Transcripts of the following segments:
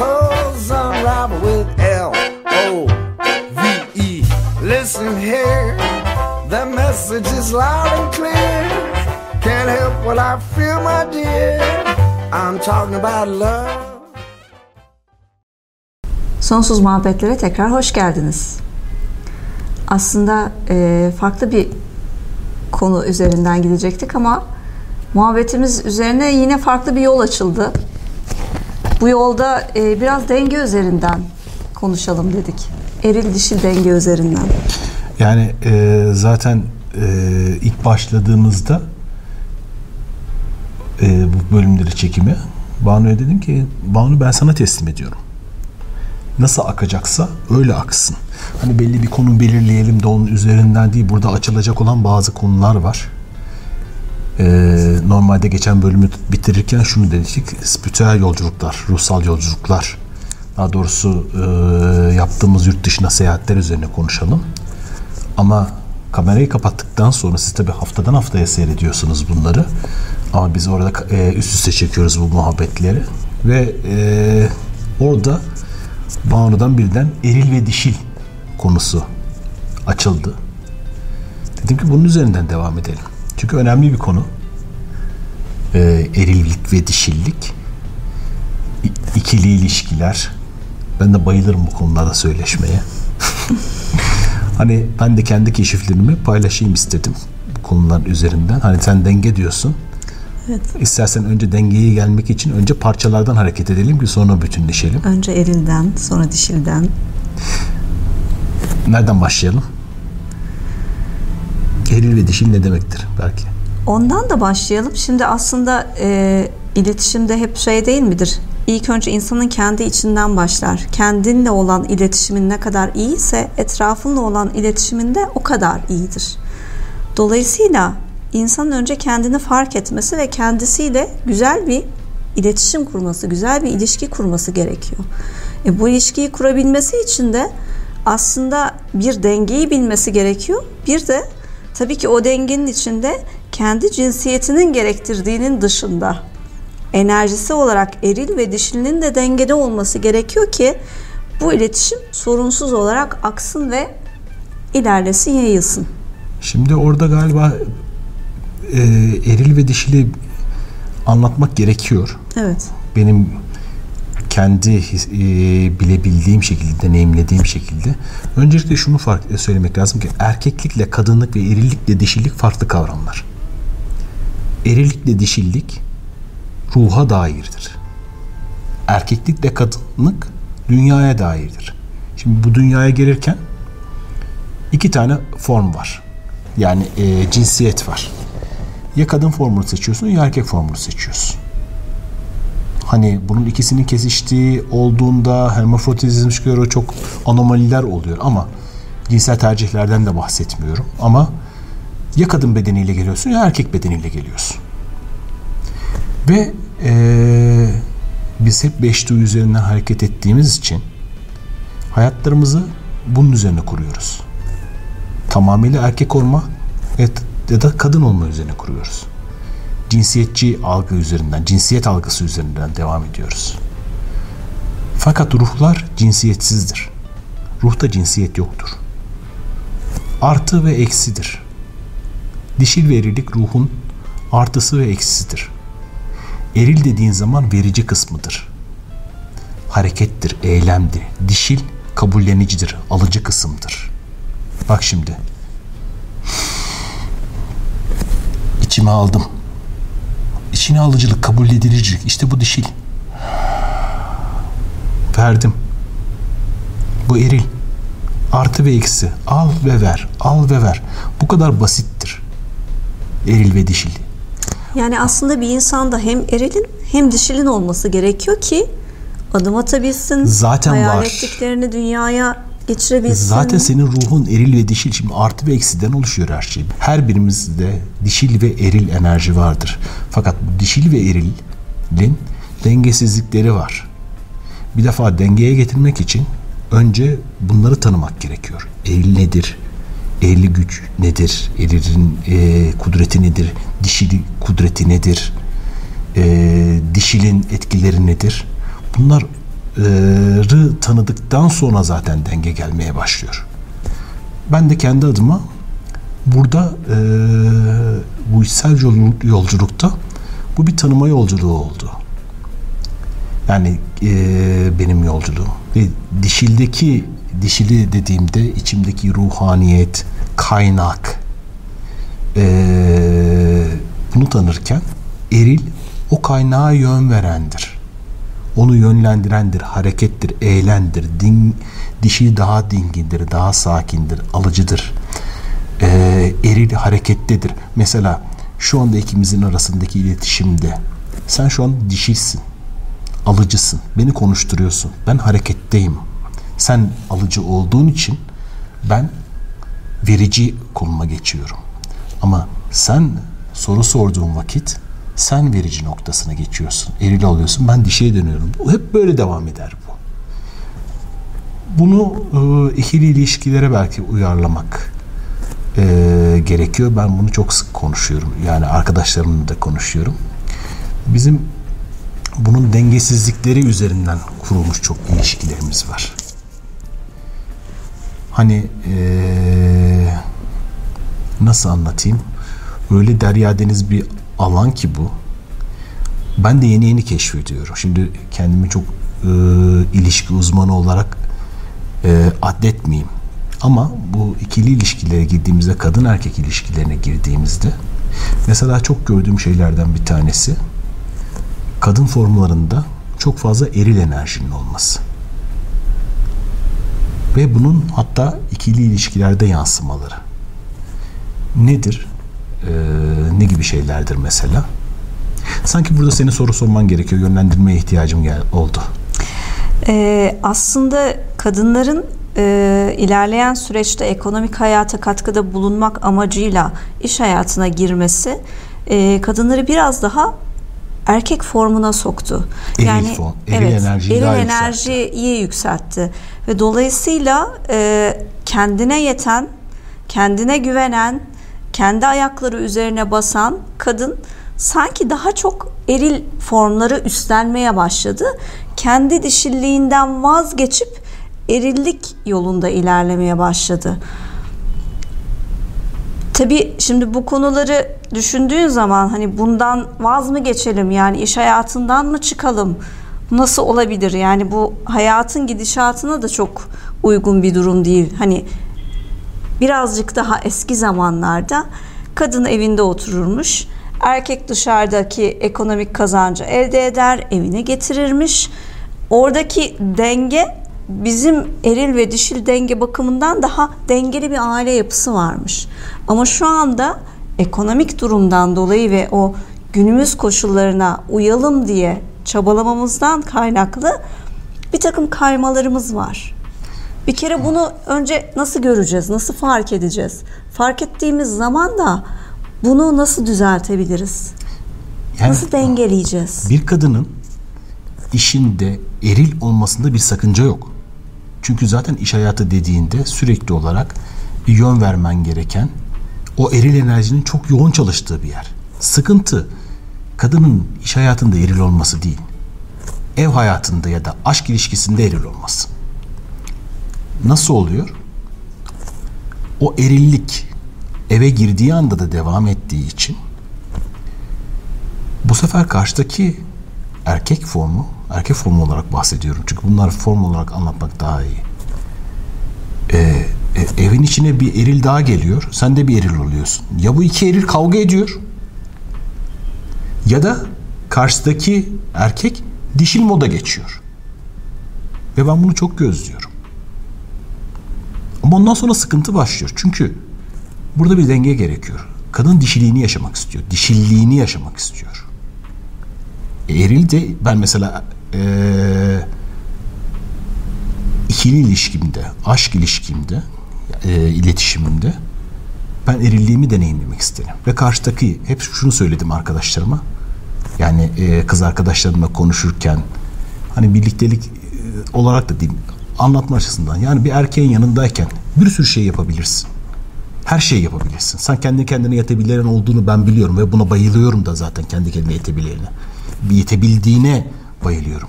unravel with L O V E. Listen here, the message is loud and clear. Can't help what I feel, my dear. I'm talking about love. Sonsuz muhabbetlere tekrar hoş geldiniz. Aslında e, farklı bir konu üzerinden gidecektik ama muhabbetimiz üzerine yine farklı bir yol açıldı. Bu yolda e, biraz denge üzerinden konuşalım dedik. Eril dişil denge üzerinden. Yani e, zaten e, ilk başladığımızda e, bu bölümleri çekimi Banu'ya dedim ki Banu ben sana teslim ediyorum. Nasıl akacaksa öyle aksın. Hani belli bir konu belirleyelim de onun üzerinden değil. Burada açılacak olan bazı konular var. Ee, normalde geçen bölümü bitirirken şunu dedik. Spiritüel yolculuklar, ruhsal yolculuklar. Daha doğrusu e, yaptığımız yurt dışına seyahatler üzerine konuşalım. Ama kamerayı kapattıktan sonra siz tabi haftadan haftaya seyrediyorsunuz bunları. Ama biz orada e, üst üste çekiyoruz bu muhabbetleri. Ve e, orada Banu'dan birden eril ve dişil konusu açıldı. Dedim ki bunun üzerinden devam edelim. Çünkü önemli bir konu. Ee, erillik ve dişillik. İ- ikili ilişkiler. Ben de bayılırım bu konularda söyleşmeye. hani ben de kendi keşiflerimi paylaşayım istedim bu konular üzerinden. Hani sen denge diyorsun. Evet. İstersen önce dengeye gelmek için önce parçalardan hareket edelim ki sonra bütünleşelim. Önce erilden, sonra dişilden. Nereden başlayalım? Eril ve dişil ne demektir belki? Ondan da başlayalım. Şimdi aslında e, iletişimde hep şey değil midir? İlk önce insanın kendi içinden başlar. Kendinle olan iletişimin ne kadar iyiyse etrafınla olan iletişimin de o kadar iyidir. Dolayısıyla insanın önce kendini fark etmesi ve kendisiyle güzel bir iletişim kurması, güzel bir ilişki kurması gerekiyor. E, bu ilişkiyi kurabilmesi için de aslında bir dengeyi bilmesi gerekiyor. Bir de tabii ki o dengenin içinde kendi cinsiyetinin gerektirdiğinin dışında enerjisi olarak eril ve dişilinin de dengede olması gerekiyor ki bu iletişim sorunsuz olarak aksın ve ilerlesin, yayılsın. Şimdi orada galiba e, eril ve dişili anlatmak gerekiyor. Evet. Benim kendi e, bilebildiğim şekilde, deneyimlediğim şekilde. Öncelikle şunu fark söylemek lazım ki erkeklikle kadınlık ve erillikle dişillik farklı kavramlar. Erillikle dişillik ruha dairdir. Erkeklikle kadınlık dünyaya dairdir. Şimdi bu dünyaya gelirken iki tane form var. Yani e, cinsiyet var. Ya kadın formunu seçiyorsun ya erkek formunu seçiyorsun. Hani bunun ikisinin kesiştiği olduğunda hermafrodizm çıkıyor çok anomaliler oluyor ama cinsel tercihlerden de bahsetmiyorum ama ya kadın bedeniyle geliyorsun ya erkek bedeniyle geliyorsun. Ve eee, biz hep beş duyu üzerinden hareket ettiğimiz için hayatlarımızı bunun üzerine kuruyoruz. Tamamıyla erkek olma ya da kadın olma üzerine kuruyoruz. Cinsiyetçi algı üzerinden, cinsiyet algısı üzerinden devam ediyoruz. Fakat ruhlar cinsiyetsizdir. Ruhta cinsiyet yoktur. Artı ve eksidir. Dişil ve erilik ruhun artısı ve eksisidir. Eril dediğin zaman verici kısmıdır. Harekettir, eylemdir. Dişil kabullenicidir, alıcı kısımdır. Bak şimdi. İçime aldım. İçine alıcılık, kabul edilicilik. İşte bu dişil. Verdim. Bu eril. Artı ve eksi. Al ve ver. Al ve ver. Bu kadar basittir. Eril ve dişil. Yani aslında bir insanda hem erilin hem dişilin olması gerekiyor ki adım atabilsin. Zaten hayal var. ettiklerini dünyaya geçirebilsin. Zaten senin ruhun eril ve dişil şimdi artı ve eksiden oluşuyor her şey. Her birimizde dişil ve eril enerji vardır. Fakat bu dişil ve erilin dengesizlikleri var. Bir defa dengeye getirmek için önce bunları tanımak gerekiyor. Eril nedir? Eril güç nedir? Erilin e, kudreti nedir? Dişil kudreti nedir? E, dişilin etkileri nedir? Bunlar tanıdıktan sonra zaten denge gelmeye başlıyor. Ben de kendi adıma burada e, bu içsel yolculukta bu bir tanıma yolculuğu oldu. Yani e, benim yolculuğum. Ve dişildeki dişili dediğimde içimdeki ruhaniyet, kaynak e, bunu tanırken eril o kaynağa yön verendir onu yönlendirendir, harekettir, eğlendir, din, dişi daha dingindir, daha sakindir, alıcıdır, ee, eril harekettedir. Mesela şu anda ikimizin arasındaki iletişimde sen şu an dişisin, alıcısın, beni konuşturuyorsun, ben hareketteyim. Sen alıcı olduğun için ben verici konuma geçiyorum. Ama sen soru sorduğun vakit sen verici noktasına geçiyorsun. Eril oluyorsun. Ben dişiye dönüyorum. Hep böyle devam eder bu. Bunu e, ikili ilişkilere belki uyarlamak e, gerekiyor. Ben bunu çok sık konuşuyorum. Yani arkadaşlarımla da konuşuyorum. Bizim bunun dengesizlikleri üzerinden kurulmuş çok ilişkilerimiz var. Hani e, nasıl anlatayım? Öyle derya deniz bir alan ki bu. Ben de yeni yeni keşfediyorum. Şimdi kendimi çok e, ilişki uzmanı olarak e, addetmeyeyim. Ama bu ikili ilişkilere girdiğimizde, kadın erkek ilişkilerine girdiğimizde mesela çok gördüğüm şeylerden bir tanesi kadın formlarında çok fazla eril enerjinin olması. Ve bunun hatta ikili ilişkilerde yansımaları. Nedir? E, ne gibi şeylerdir mesela? Sanki burada senin soru sorman gerekiyor. Yönlendirmeye ihtiyacım gel oldu. Ee, aslında kadınların e, ilerleyen süreçte ekonomik hayata katkıda bulunmak amacıyla iş hayatına girmesi e, kadınları biraz daha erkek formuna soktu. Eril yani form, eril evet, enerjiyi eril enerjiyi yükseltti. yükseltti ve dolayısıyla e, kendine yeten, kendine güvenen, kendi ayakları üzerine basan kadın sanki daha çok eril formları üstlenmeye başladı. Kendi dişilliğinden vazgeçip erillik yolunda ilerlemeye başladı. Tabi şimdi bu konuları düşündüğün zaman hani bundan vaz mı geçelim yani iş hayatından mı çıkalım nasıl olabilir yani bu hayatın gidişatına da çok uygun bir durum değil hani birazcık daha eski zamanlarda kadın evinde otururmuş. Erkek dışarıdaki ekonomik kazancı elde eder, evine getirirmiş. Oradaki denge bizim eril ve dişil denge bakımından daha dengeli bir aile yapısı varmış. Ama şu anda ekonomik durumdan dolayı ve o günümüz koşullarına uyalım diye çabalamamızdan kaynaklı bir takım kaymalarımız var. Bir kere bunu önce nasıl göreceğiz, nasıl fark edeceğiz? Fark ettiğimiz zaman da bunu nasıl düzeltebiliriz? Yani, nasıl dengeleyeceğiz? Bir kadının işinde eril olmasında bir sakınca yok. Çünkü zaten iş hayatı dediğinde sürekli olarak bir yön vermen gereken o eril enerjinin çok yoğun çalıştığı bir yer. Sıkıntı kadının iş hayatında eril olması değil. Ev hayatında ya da aşk ilişkisinde eril olması. Nasıl oluyor? O erillik eve girdiği anda da devam ettiği için bu sefer karşıdaki erkek formu, erkek formu olarak bahsediyorum. Çünkü bunlar form olarak anlatmak daha iyi. Ee, e, evin içine bir eril daha geliyor. Sen de bir eril oluyorsun. Ya bu iki eril kavga ediyor. Ya da karşıdaki erkek dişil moda geçiyor. Ve ben bunu çok gözlüyorum. Ama ondan sonra sıkıntı başlıyor. Çünkü burada bir denge gerekiyor. Kadın dişiliğini yaşamak istiyor. Dişilliğini yaşamak istiyor. E, eril de ben mesela ee, ikili ilişkimde, aşk ilişkimde, e, iletişimimde ben erilliğimi deneyimlemek isterim. Ve karşıdaki hep şunu söyledim arkadaşlarıma. Yani e, kız arkadaşlarımla konuşurken hani birliktelik e, olarak da değil anlatma açısından. Yani bir erkeğin yanındayken bir sürü şey yapabilirsin. Her şeyi yapabilirsin. Sen kendi kendine yetebilen olduğunu ben biliyorum ve buna bayılıyorum da zaten kendi kendine yetebilene. Yetebildiğine bayılıyorum.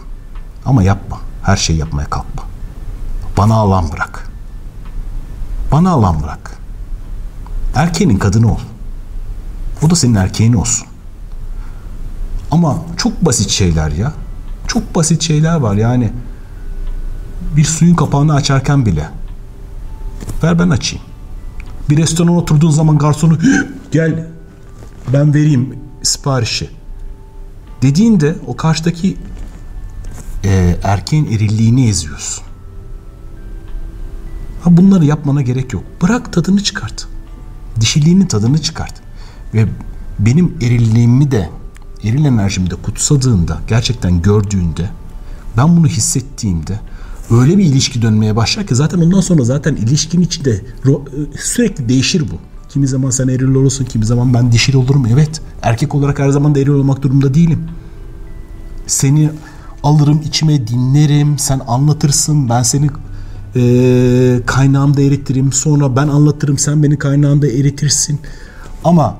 Ama yapma. Her şeyi yapmaya kalkma. Bana alan bırak. Bana alan bırak. Erkeğinin kadını ol. O da senin erkeğin olsun. Ama çok basit şeyler ya. Çok basit şeyler var yani. Bir suyun kapağını açarken bile. Ver ben açayım. Bir restorana oturduğun zaman garsonu gel ben vereyim siparişi. Dediğinde o karşıdaki e, erkeğin erilliğini eziyorsun. Ha bunları yapmana gerek yok. Bırak tadını çıkart. Dişiliğinin tadını çıkart. Ve benim erilliğimi de eril enerjimi de kutsadığında, gerçekten gördüğünde, ben bunu hissettiğimde öyle bir ilişki dönmeye başlar ki zaten ondan sonra zaten ilişkin içinde sürekli değişir bu. Kimi zaman sen eril olursun, kimi zaman ben dişil olurum. Evet, erkek olarak her zaman da eril olmak durumunda değilim. Seni alırım içime dinlerim, sen anlatırsın, ben seni e, kaynağımda eritirim. Sonra ben anlatırım, sen beni kaynağında eritirsin. Ama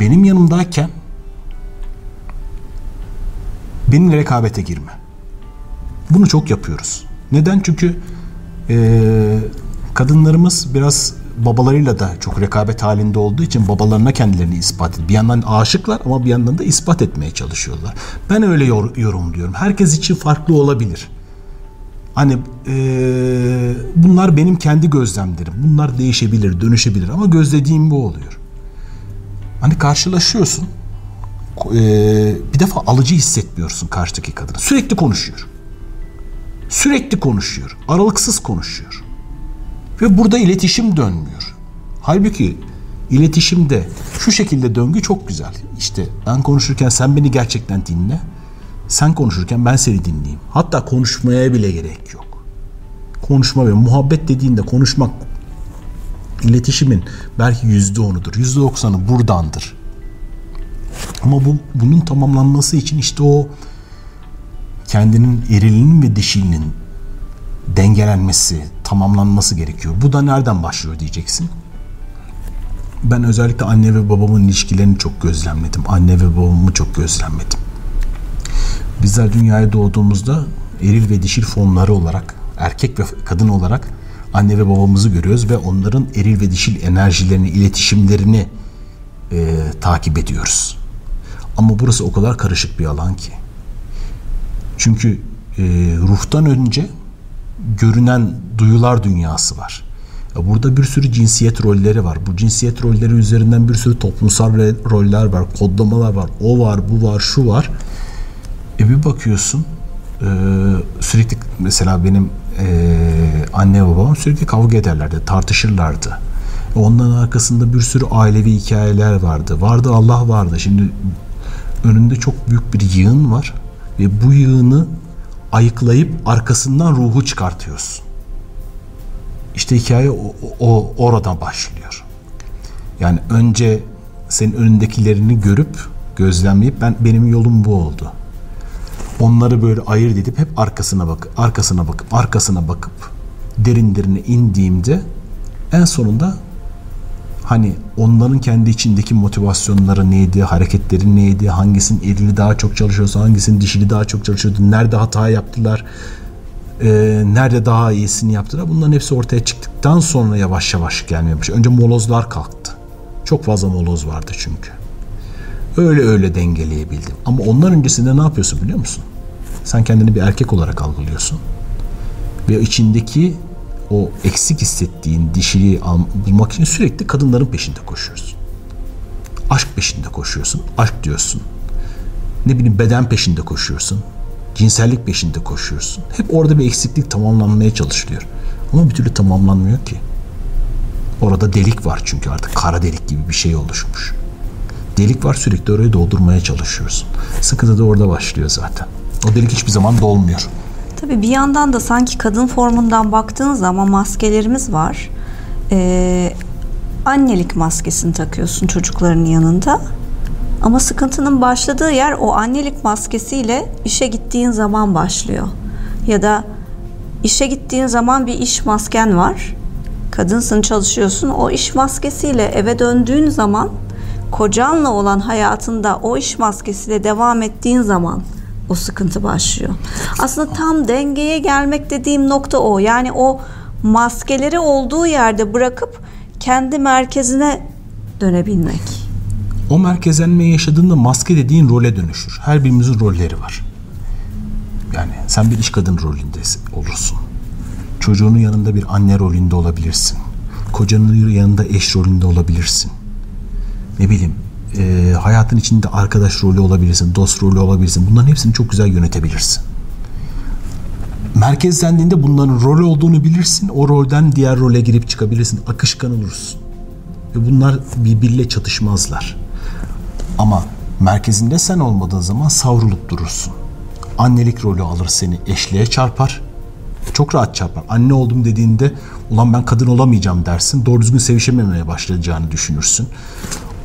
benim yanımdayken benimle rekabete girme. Bunu çok yapıyoruz. Neden? Çünkü e, kadınlarımız biraz babalarıyla da çok rekabet halinde olduğu için babalarına kendilerini ispat ediyor. Bir yandan aşıklar ama bir yandan da ispat etmeye çalışıyorlar. Ben öyle yor- yorumluyorum. Herkes için farklı olabilir. Hani e, bunlar benim kendi gözlemlerim. Bunlar değişebilir, dönüşebilir ama gözlediğim bu oluyor. Hani karşılaşıyorsun. E, bir defa alıcı hissetmiyorsun karşıdaki kadını. Sürekli konuşuyor. Sürekli konuşuyor. Aralıksız konuşuyor. Ve burada iletişim dönmüyor. Halbuki iletişimde şu şekilde döngü çok güzel. İşte ben konuşurken sen beni gerçekten dinle. Sen konuşurken ben seni dinleyeyim. Hatta konuşmaya bile gerek yok. Konuşma ve muhabbet dediğinde konuşmak iletişimin belki yüzde onudur. Yüzde doksanı buradandır. Ama bu bunun tamamlanması için işte o kendinin erilinin ve dişilinin dengelenmesi, tamamlanması gerekiyor. Bu da nereden başlıyor diyeceksin. Ben özellikle anne ve babamın ilişkilerini çok gözlemledim. Anne ve babamı çok gözlemledim. Bizler dünyaya doğduğumuzda eril ve dişil formları olarak, erkek ve kadın olarak anne ve babamızı görüyoruz ve onların eril ve dişil enerjilerini, iletişimlerini e, takip ediyoruz. Ama burası o kadar karışık bir alan ki. Çünkü e, ruhtan önce görünen duyular dünyası var. Burada bir sürü cinsiyet rolleri var. Bu cinsiyet rolleri üzerinden bir sürü toplumsal roller var, kodlamalar var. O var, bu var, şu var. E bir bakıyorsun e, sürekli mesela benim e, anne babam sürekli kavga ederlerdi, tartışırlardı. E, onların arkasında bir sürü ailevi hikayeler vardı. Vardı Allah vardı. Şimdi önünde çok büyük bir yığın var ve bu yığını ayıklayıp arkasından ruhu çıkartıyorsun. İşte hikaye o, o oradan başlıyor. Yani önce senin önündekilerini görüp gözlemleyip ben benim yolum bu oldu. Onları böyle ayırt edip hep arkasına bak, arkasına bakıp arkasına bakıp derin derine indiğimde en sonunda hani onların kendi içindeki motivasyonları neydi, hareketleri neydi, hangisinin erili daha çok çalışıyorsa, hangisinin dişili daha çok çalışıyordu, nerede hata yaptılar, e, nerede daha iyisini yaptılar. Bunların hepsi ortaya çıktıktan sonra yavaş yavaş başladı. Önce molozlar kalktı. Çok fazla moloz vardı çünkü. Öyle öyle dengeleyebildim. Ama ondan öncesinde ne yapıyorsun biliyor musun? Sen kendini bir erkek olarak algılıyorsun. Ve içindeki o eksik hissettiğin dişiliği bulmak için sürekli kadınların peşinde koşuyorsun. Aşk peşinde koşuyorsun. Aşk diyorsun. Ne bileyim beden peşinde koşuyorsun. Cinsellik peşinde koşuyorsun. Hep orada bir eksiklik tamamlanmaya çalışılıyor. Ama bir türlü tamamlanmıyor ki. Orada delik var çünkü artık kara delik gibi bir şey oluşmuş. Delik var sürekli orayı doldurmaya çalışıyorsun. Sıkıntı da orada başlıyor zaten. O delik hiçbir zaman dolmuyor. Tabii bir yandan da sanki kadın formundan baktığın zaman maskelerimiz var. Ee, annelik maskesini takıyorsun çocukların yanında. Ama sıkıntının başladığı yer o annelik maskesiyle işe gittiğin zaman başlıyor. Ya da işe gittiğin zaman bir iş masken var. Kadınsın çalışıyorsun. O iş maskesiyle eve döndüğün zaman kocanla olan hayatında o iş maskesiyle devam ettiğin zaman o sıkıntı başlıyor. Aslında tam dengeye gelmek dediğim nokta o. Yani o maskeleri olduğu yerde bırakıp kendi merkezine dönebilmek. O merkezlenmeyi yaşadığında maske dediğin role dönüşür. Her birimizin rolleri var. Yani sen bir iş kadın rolünde olursun. Çocuğunun yanında bir anne rolünde olabilirsin. Kocanın yanında eş rolünde olabilirsin. Ne bileyim e, hayatın içinde arkadaş rolü olabilirsin, dost rolü olabilirsin. Bunların hepsini çok güzel yönetebilirsin. Merkezlendiğinde bunların rol olduğunu bilirsin. O rolden diğer role girip çıkabilirsin. Akışkan olursun. Ve bunlar birbiriyle çatışmazlar. Ama merkezinde sen olmadığın zaman savrulup durursun. Annelik rolü alır seni eşliğe çarpar. Çok rahat çarpar. Anne oldum dediğinde ulan ben kadın olamayacağım dersin. Doğru düzgün sevişememeye başlayacağını düşünürsün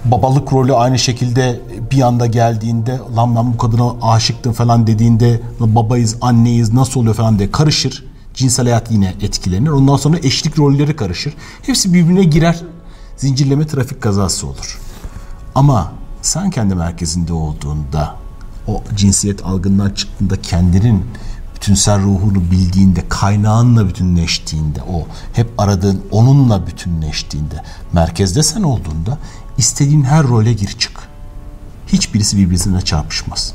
babalık rolü aynı şekilde bir anda geldiğinde lan ben bu kadına aşıktım falan dediğinde babayız anneyiz nasıl oluyor falan diye karışır. Cinsel hayat yine etkilenir. Ondan sonra eşlik rolleri karışır. Hepsi birbirine girer. Zincirleme trafik kazası olur. Ama sen kendi merkezinde olduğunda o cinsiyet algından çıktığında kendinin bütünsel ruhunu bildiğinde, kaynağınla bütünleştiğinde, o hep aradığın onunla bütünleştiğinde, merkezde sen olduğunda istediğin her role gir çık. Hiçbirisi birbirine çarpışmaz.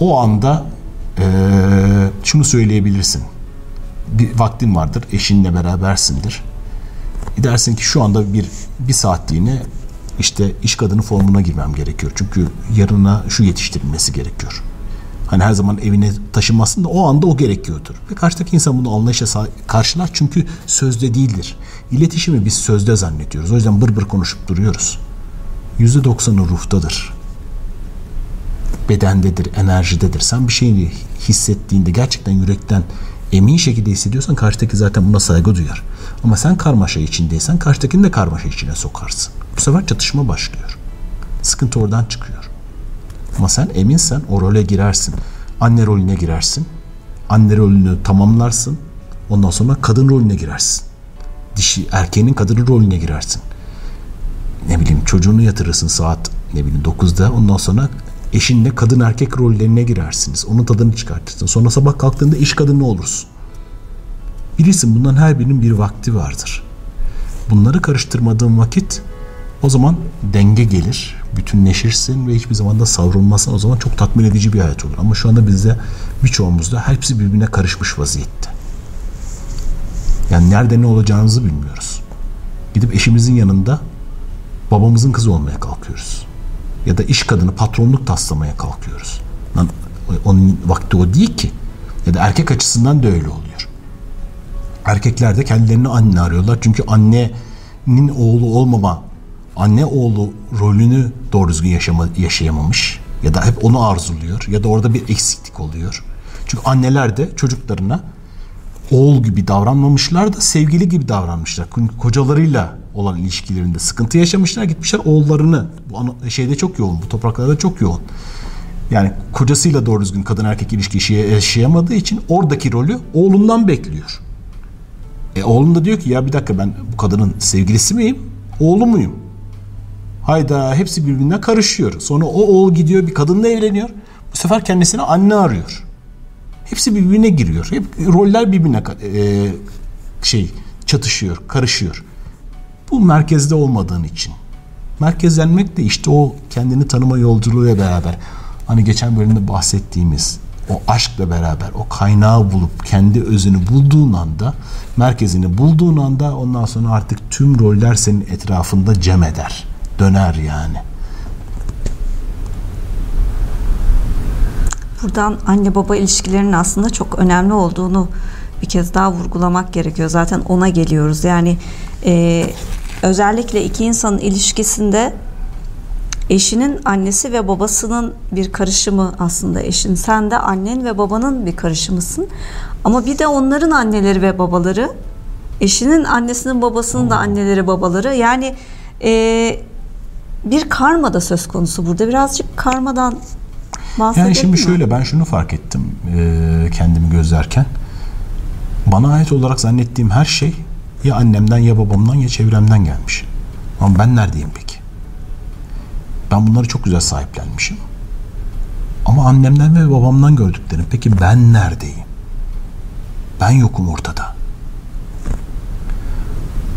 O anda ee, şunu söyleyebilirsin. Bir vaktin vardır, eşinle berabersindir. E dersin ki şu anda bir bir saatliğine işte iş kadını formuna girmem gerekiyor. Çünkü yarına şu yetiştirilmesi gerekiyor. Hani her zaman evine taşınmasın da o anda o gerekiyordur. Ve karşıdaki insan bunu anlayışla karşılar çünkü sözde değildir. İletişimi biz sözde zannediyoruz. O yüzden bır bır konuşup duruyoruz. Yüzde doksanı ruhtadır. Bedendedir, enerjidedir. Sen bir şeyi hissettiğinde gerçekten yürekten emin şekilde hissediyorsan karşıdaki zaten buna saygı duyar. Ama sen karmaşa içindeysen karşıdakini de karmaşa içine sokarsın. Bu sefer çatışma başlıyor. Sıkıntı oradan çıkıyor. Ama sen eminsen o role girersin. Anne rolüne girersin. Anne rolünü tamamlarsın. Ondan sonra kadın rolüne girersin. Dişi erkeğinin kadının rolüne girersin. Ne bileyim çocuğunu yatırırsın saat ne bileyim 9'da. Ondan sonra eşinle kadın erkek rollerine girersiniz. Onun tadını çıkartırsın. Sonra sabah kalktığında iş kadını olursun. Bilirsin bundan her birinin bir vakti vardır. Bunları karıştırmadığın vakit o zaman denge gelir, bütünleşirsin ve hiçbir zaman da savrulmazsan o zaman çok tatmin edici bir hayat olur. Ama şu anda bizde birçoğumuzda hepsi birbirine karışmış vaziyette. Yani nerede ne olacağımızı bilmiyoruz. Gidip eşimizin yanında babamızın kızı olmaya kalkıyoruz. Ya da iş kadını patronluk taslamaya kalkıyoruz. Lan, onun vakti o değil ki. Ya da erkek açısından da öyle oluyor. Erkekler de kendilerini anne arıyorlar. Çünkü annenin oğlu olmama anne oğlu rolünü doğru düzgün yaşama, yaşayamamış ya da hep onu arzuluyor ya da orada bir eksiklik oluyor. Çünkü anneler de çocuklarına oğul gibi davranmamışlar da sevgili gibi davranmışlar. Kocalarıyla olan ilişkilerinde sıkıntı yaşamışlar. Gitmişler oğullarını bu şeyde çok yoğun. Bu topraklarda çok yoğun. Yani kocasıyla doğru düzgün kadın erkek ilişki yaşayamadığı için oradaki rolü oğlundan bekliyor. E oğlum da diyor ki ya bir dakika ben bu kadının sevgilisi miyim? Oğlu muyum? Hayda hepsi birbirine karışıyor. Sonra o oğul gidiyor bir kadınla evleniyor. Bu sefer kendisine anne arıyor. Hepsi birbirine giriyor. Hep roller birbirine e, şey çatışıyor, karışıyor. Bu merkezde olmadığın için. Merkezlenmek de işte o kendini tanıma yolculuğuyla beraber hani geçen bölümde bahsettiğimiz o aşkla beraber o kaynağı bulup kendi özünü bulduğun anda merkezini bulduğun anda ondan sonra artık tüm roller senin etrafında cem eder döner yani. Buradan anne baba ilişkilerinin aslında çok önemli olduğunu bir kez daha vurgulamak gerekiyor. Zaten ona geliyoruz. Yani e, özellikle iki insanın ilişkisinde eşinin annesi ve babasının bir karışımı aslında eşin. Sen de annen ve babanın bir karışımısın. Ama bir de onların anneleri ve babaları, eşinin annesinin babasının da anneleri babaları. Yani e, bir karma da söz konusu burada. Birazcık karmadan Yani şimdi mi? şöyle ben şunu fark ettim e, kendimi gözlerken. Bana ait olarak zannettiğim her şey ya annemden ya babamdan ya çevremden gelmiş. Ama ben neredeyim peki? Ben bunları çok güzel sahiplenmişim. Ama annemden ve babamdan gördüklerim. Peki ben neredeyim? Ben yokum ortada.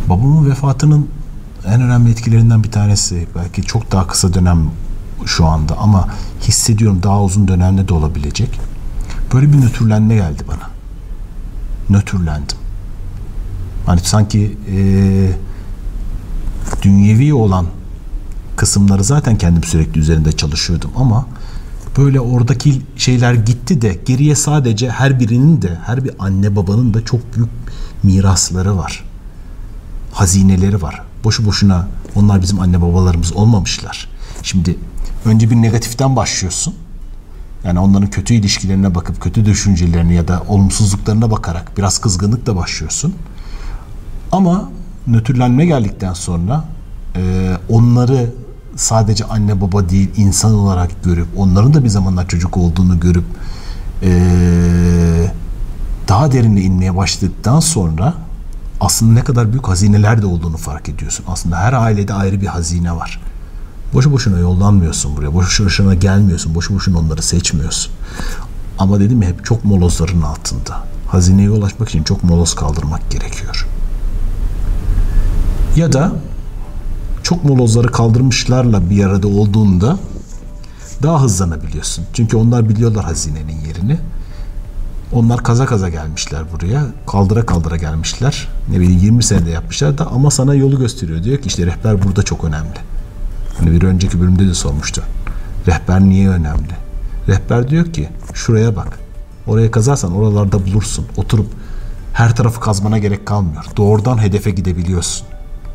Babamın vefatının en önemli etkilerinden bir tanesi belki çok daha kısa dönem şu anda ama hissediyorum daha uzun dönemde de olabilecek. Böyle bir nötrlenme geldi bana. Nötrlendim. Hani sanki eee dünyevi olan kısımları zaten kendim sürekli üzerinde çalışıyordum ama böyle oradaki şeyler gitti de geriye sadece her birinin de her bir anne babanın da çok büyük mirasları var. Hazineleri var. Boşu boşuna onlar bizim anne babalarımız olmamışlar. Şimdi önce bir negatiften başlıyorsun. Yani onların kötü ilişkilerine bakıp kötü düşüncelerine ya da olumsuzluklarına bakarak biraz kızgınlıkla başlıyorsun. Ama nötrlenme geldikten sonra e, onları sadece anne baba değil insan olarak görüp onların da bir zamanlar çocuk olduğunu görüp e, daha derinle inmeye başladıktan sonra aslında ne kadar büyük hazineler de olduğunu fark ediyorsun. Aslında her ailede ayrı bir hazine var. Boşu boşuna yollanmıyorsun buraya. Boşu boşuna gelmiyorsun. Boşu boşuna onları seçmiyorsun. Ama dedim ya hep çok molozların altında. Hazineye ulaşmak için çok moloz kaldırmak gerekiyor. Ya da çok molozları kaldırmışlarla bir arada olduğunda daha hızlanabiliyorsun. Çünkü onlar biliyorlar hazinenin yerini. Onlar kaza kaza gelmişler buraya. Kaldıra kaldıra gelmişler. Ne bileyim 20 senede yapmışlar da ama sana yolu gösteriyor. Diyor ki işte rehber burada çok önemli. Hani bir önceki bölümde de sormuştu. Rehber niye önemli? Rehber diyor ki şuraya bak. Oraya kazarsan oralarda bulursun. Oturup her tarafı kazmana gerek kalmıyor. Doğrudan hedefe gidebiliyorsun.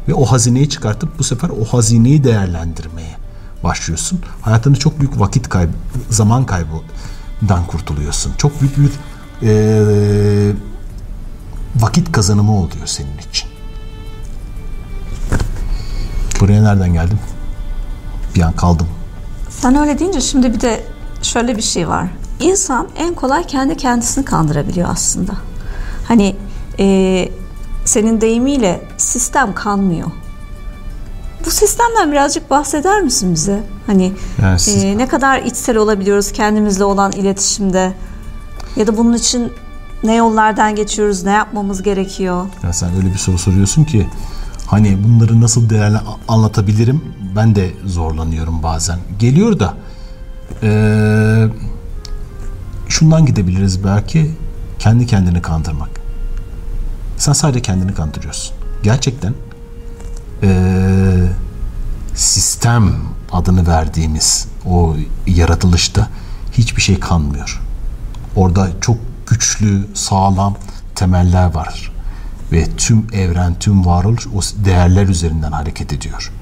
Ve o hazineyi çıkartıp bu sefer o hazineyi değerlendirmeye başlıyorsun. Hayatında çok büyük vakit kaybı, zaman kaybından kurtuluyorsun. Çok büyük bir eee, vakit kazanımı oluyor senin için. Buraya nereden geldim? Bir an kaldım. Sen öyle deyince şimdi bir de şöyle bir şey var. İnsan en kolay kendi kendisini kandırabiliyor aslında. Hani e, senin deyimiyle sistem kanmıyor. Bu sistemden birazcık bahseder misin bize? Hani Yani siz- e, ne kadar içsel olabiliyoruz kendimizle olan iletişimde? Ya da bunun için ne yollardan geçiyoruz, ne yapmamız gerekiyor? Ya sen öyle bir soru soruyorsun ki hani bunları nasıl değerli anlatabilirim ben de zorlanıyorum bazen. Geliyor da eee, şundan gidebiliriz belki kendi kendini kandırmak. Sen sadece kendini kandırıyorsun. Gerçekten eee, sistem adını verdiğimiz o yaratılışta hiçbir şey kanmıyor. Orada çok güçlü, sağlam temeller var. Ve tüm evren, tüm varoluş o değerler üzerinden hareket ediyor.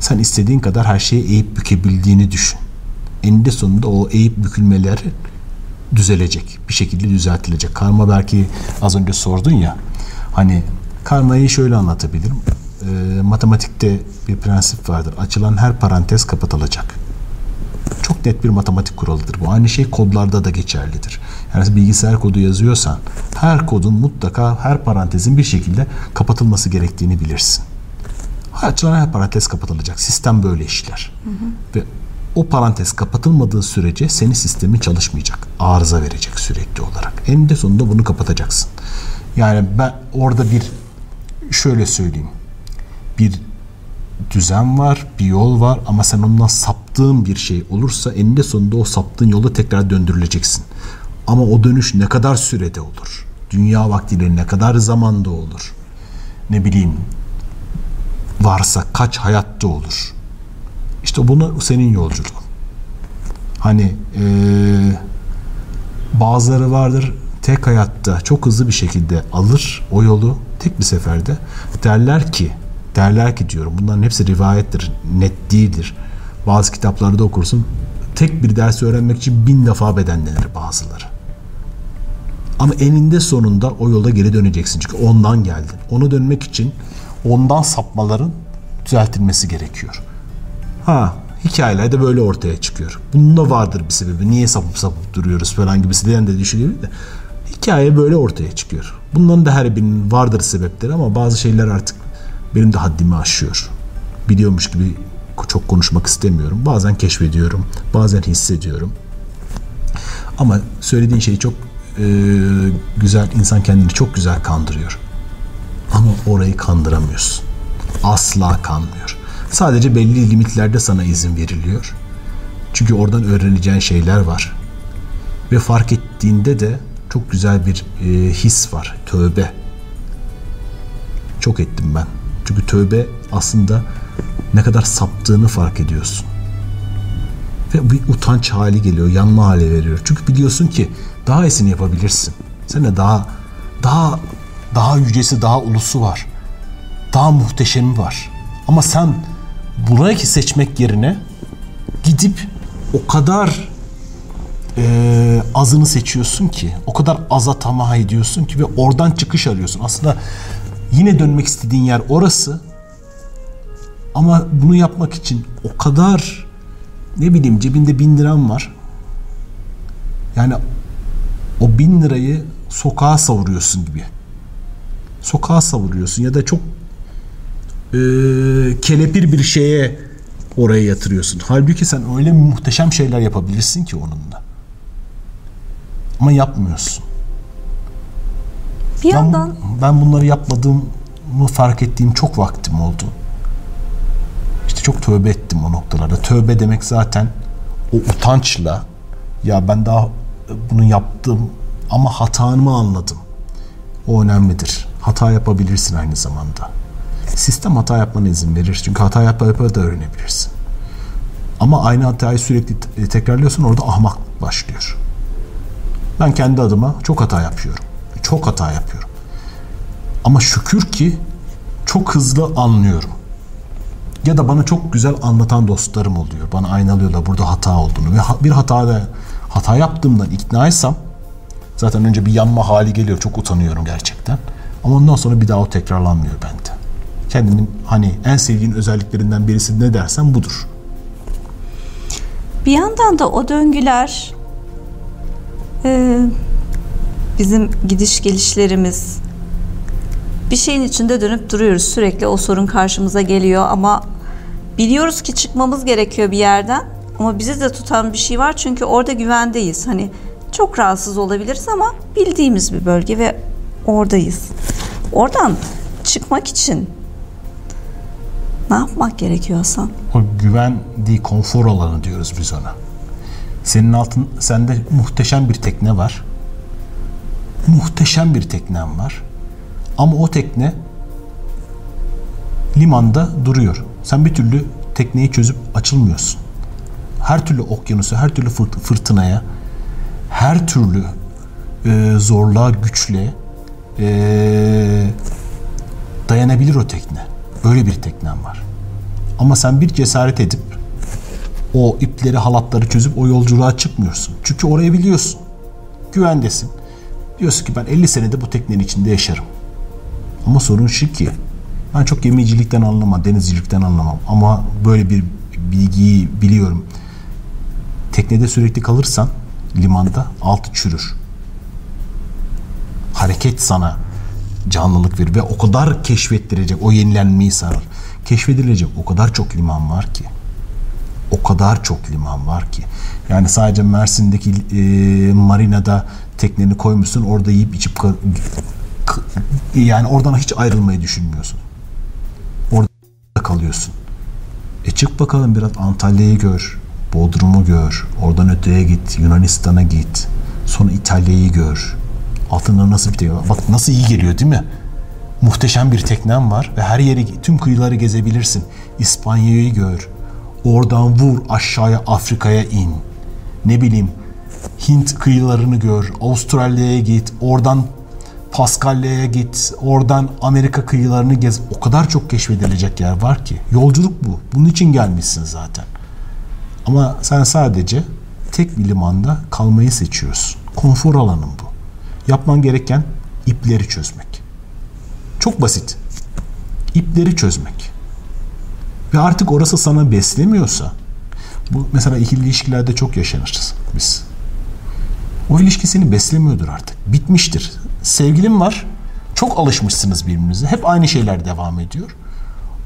Sen istediğin kadar her şeyi eğip bükebildiğini düşün. Eninde sonunda o eğip bükülmeler düzelecek. Bir şekilde düzeltilecek. Karma belki az önce sordun ya. Hani karmayı şöyle anlatabilirim. Ee, matematikte bir prensip vardır. Açılan her parantez kapatılacak. Çok net bir matematik kuralıdır bu. Aynı şey kodlarda da geçerlidir. Yani bilgisayar kodu yazıyorsan her kodun mutlaka her parantezin bir şekilde kapatılması gerektiğini bilirsin. Açılan her parantez kapatılacak. Sistem böyle işler. Ve o parantez kapatılmadığı sürece senin sistemin çalışmayacak. Arıza verecek sürekli olarak. Eninde sonunda bunu kapatacaksın. Yani ben orada bir şöyle söyleyeyim. Bir düzen var, bir yol var ama sen ondan saptığın bir şey olursa eninde sonunda o saptığın yolu tekrar döndürüleceksin. Ama o dönüş ne kadar sürede olur? Dünya vaktiyle ne kadar zamanda olur? Ne bileyim varsa kaç hayatta olur? İşte bunu senin yolculuğun. Hani eee, bazıları vardır tek hayatta çok hızlı bir şekilde alır o yolu tek bir seferde. Derler ki derler ki diyorum bunların hepsi rivayettir net değildir. Bazı kitaplarda okursun. Tek bir dersi öğrenmek için bin defa bedenlenir bazıları. Ama eninde sonunda o yolda geri döneceksin. Çünkü ondan geldin. Ona dönmek için ondan sapmaların düzeltilmesi gerekiyor. Ha hikayeler de böyle ortaya çıkıyor. Bunun da vardır bir sebebi. Niye sapıp sapıp duruyoruz falan gibisi diyen de düşünüyor de. Hikaye böyle ortaya çıkıyor. Bunların da her birinin vardır sebepleri ama bazı şeyler artık benim de haddimi aşıyor. Biliyormuş gibi çok konuşmak istemiyorum. Bazen keşfediyorum, bazen hissediyorum. Ama söylediğin şey çok e, güzel, insan kendini çok güzel kandırıyor. Ama orayı kandıramıyorsun. Asla kanmıyor. Sadece belli limitlerde sana izin veriliyor. Çünkü oradan öğreneceğin şeyler var. Ve fark ettiğinde de çok güzel bir e, his var. Tövbe. Çok ettim ben. Çünkü tövbe aslında ne kadar saptığını fark ediyorsun. Ve bir utanç hali geliyor, yanma hali veriyor. Çünkü biliyorsun ki daha iyisini yapabilirsin. Sen daha daha daha yücesi, daha ulusu var. Daha muhteşemi var. Ama sen burayı seçmek yerine gidip o kadar e, azını seçiyorsun ki, o kadar aza tamah ediyorsun ki ve oradan çıkış arıyorsun. Aslında yine dönmek istediğin yer orası. Ama bunu yapmak için o kadar ne bileyim cebinde bin liram var. Yani o bin lirayı sokağa savuruyorsun gibi. Sokağa savuruyorsun ya da çok e, kelepir bir şeye oraya yatırıyorsun. Halbuki sen öyle muhteşem şeyler yapabilirsin ki onunla. Ama yapmıyorsun. Bir yandan ben, ben bunları yapmadığımı fark ettiğim çok vaktim oldu. Çok tövbe ettim o noktalarda. Tövbe demek zaten o utançla ya ben daha bunu yaptım ama hatamı anladım. O önemlidir. Hata yapabilirsin aynı zamanda. Sistem hata yapmana izin verir. Çünkü hata yapa yapa da öğrenebilirsin. Ama aynı hatayı sürekli tekrarlıyorsan orada ahmak başlıyor. Ben kendi adıma çok hata yapıyorum. Çok hata yapıyorum. Ama şükür ki çok hızlı anlıyorum. Ya da bana çok güzel anlatan dostlarım oluyor. Bana aynalıyorlar burada hata olduğunu. Ve bir hatada hata yaptığımdan iknaysam zaten önce bir yanma hali geliyor. Çok utanıyorum gerçekten. Ama ondan sonra bir daha o tekrarlanmıyor bende. Kendimin hani en sevdiğin özelliklerinden birisi ne dersen budur. Bir yandan da o döngüler e, bizim gidiş gelişlerimiz bir şeyin içinde dönüp duruyoruz. Sürekli o sorun karşımıza geliyor ama biliyoruz ki çıkmamız gerekiyor bir yerden. Ama bizi de tutan bir şey var çünkü orada güvendeyiz. Hani çok rahatsız olabiliriz ama bildiğimiz bir bölge ve oradayız. Oradan çıkmak için ne yapmak gerekiyor Hasan? O güven konfor alanı diyoruz biz ona. Senin altın, sende muhteşem bir tekne var. Muhteşem bir teknen var. Ama o tekne limanda duruyor. Sen bir türlü tekneyi çözüp açılmıyorsun. Her türlü okyanusa, her türlü fırtınaya, her türlü e, zorluğa, güçle e, dayanabilir o tekne. Böyle bir teknen var. Ama sen bir cesaret edip o ipleri, halatları çözüp o yolculuğa çıkmıyorsun. Çünkü orayı biliyorsun. Güvendesin. Diyorsun ki ben 50 senede bu teknenin içinde yaşarım. Ama sorun şu ki ben çok gemicilikten anlamam, denizcilikten anlamam. Ama böyle bir bilgiyi biliyorum. Teknede sürekli kalırsan limanda altı çürür. Hareket sana canlılık verir ve o kadar keşfettirecek, o yenilenmeyi sarar. Keşfedilecek o kadar çok liman var ki. O kadar çok liman var ki. Yani sadece Mersin'deki e, marinada tekneni koymuşsun, orada yiyip içip yani oradan hiç ayrılmayı düşünmüyorsun. Orada kalıyorsun. E çık bakalım biraz Antalya'yı gör. Bodrum'u gör. Oradan öteye git. Yunanistan'a git. Sonra İtalya'yı gör. Altında nasıl bir tekne Bak nasıl iyi geliyor değil mi? Muhteşem bir teknem var ve her yeri, tüm kıyıları gezebilirsin. İspanya'yı gör. Oradan vur aşağıya Afrika'ya in. Ne bileyim Hint kıyılarını gör. Avustralya'ya git. Oradan Paskalya'ya git. Oradan Amerika kıyılarını gez. O kadar çok keşfedilecek yer var ki. Yolculuk bu. Bunun için gelmişsin zaten. Ama sen sadece tek bir limanda kalmayı seçiyorsun. Konfor alanın bu. Yapman gereken ipleri çözmek. Çok basit. İpleri çözmek. Ve artık orası sana beslemiyorsa bu mesela ikili ilişkilerde çok yaşanırız biz. O ilişki seni beslemiyordur artık. Bitmiştir. Sevgilin var. Çok alışmışsınız birbirinize. Hep aynı şeyler devam ediyor.